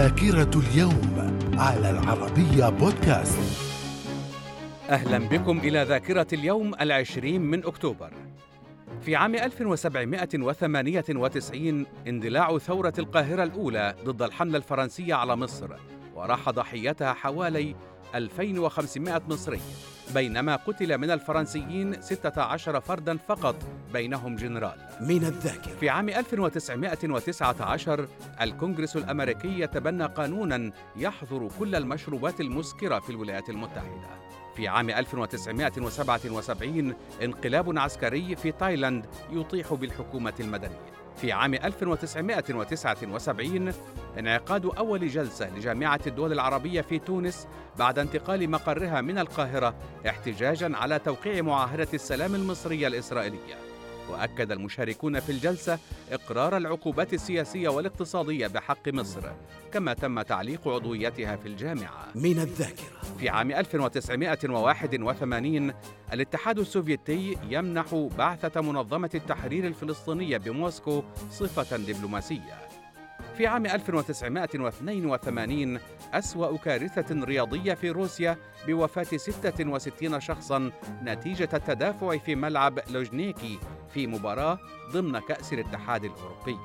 ذاكرة اليوم على العربية بودكاست. أهلا بكم إلى ذاكرة اليوم العشرين من أكتوبر. في عام 1798 اندلاع ثورة القاهرة الأولى ضد الحملة الفرنسية على مصر وراح ضحيتها حوالي 2500 مصري بينما قتل من الفرنسيين 16 فردا فقط بينهم جنرال. من الذاكرة. في عام 1919 الكونغرس الأمريكي يتبنى قانونا يحظر كل المشروبات المسكرة في الولايات المتحدة. في عام 1977 انقلاب عسكري في تايلاند يطيح بالحكومة المدنية. في عام 1979 انعقاد أول جلسة لجامعة الدول العربية في تونس بعد انتقال مقرها من القاهرة احتجاجا على توقيع معاهدة السلام المصرية الإسرائيلية. وأكد المشاركون في الجلسة إقرار العقوبات السياسية والاقتصادية بحق مصر كما تم تعليق عضويتها في الجامعة من الذاكرة في عام 1981 الاتحاد السوفيتي يمنح بعثة منظمة التحرير الفلسطينية بموسكو صفة دبلوماسية. في عام 1982 أسوأ كارثة رياضية في روسيا بوفاة 66 شخصا نتيجة التدافع في ملعب لوجنيكي في مباراة ضمن كأس الاتحاد الأوروبي.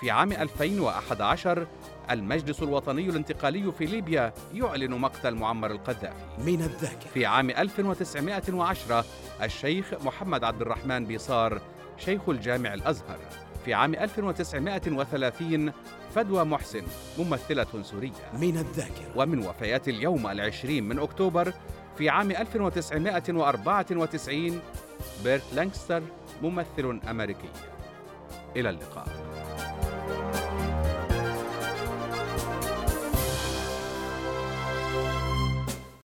في عام 2011 المجلس الوطني الانتقالي في ليبيا يعلن مقتل معمر القذافي. من الذاكرة. في عام 1910 الشيخ محمد عبد الرحمن بيصار شيخ الجامع الأزهر. في عام 1930 فدوى محسن ممثلة سورية. من الذاكرة. ومن وفيات اليوم العشرين من أكتوبر في عام 1994 بيرت لانكستر ممثل أمريكي. إلى اللقاء.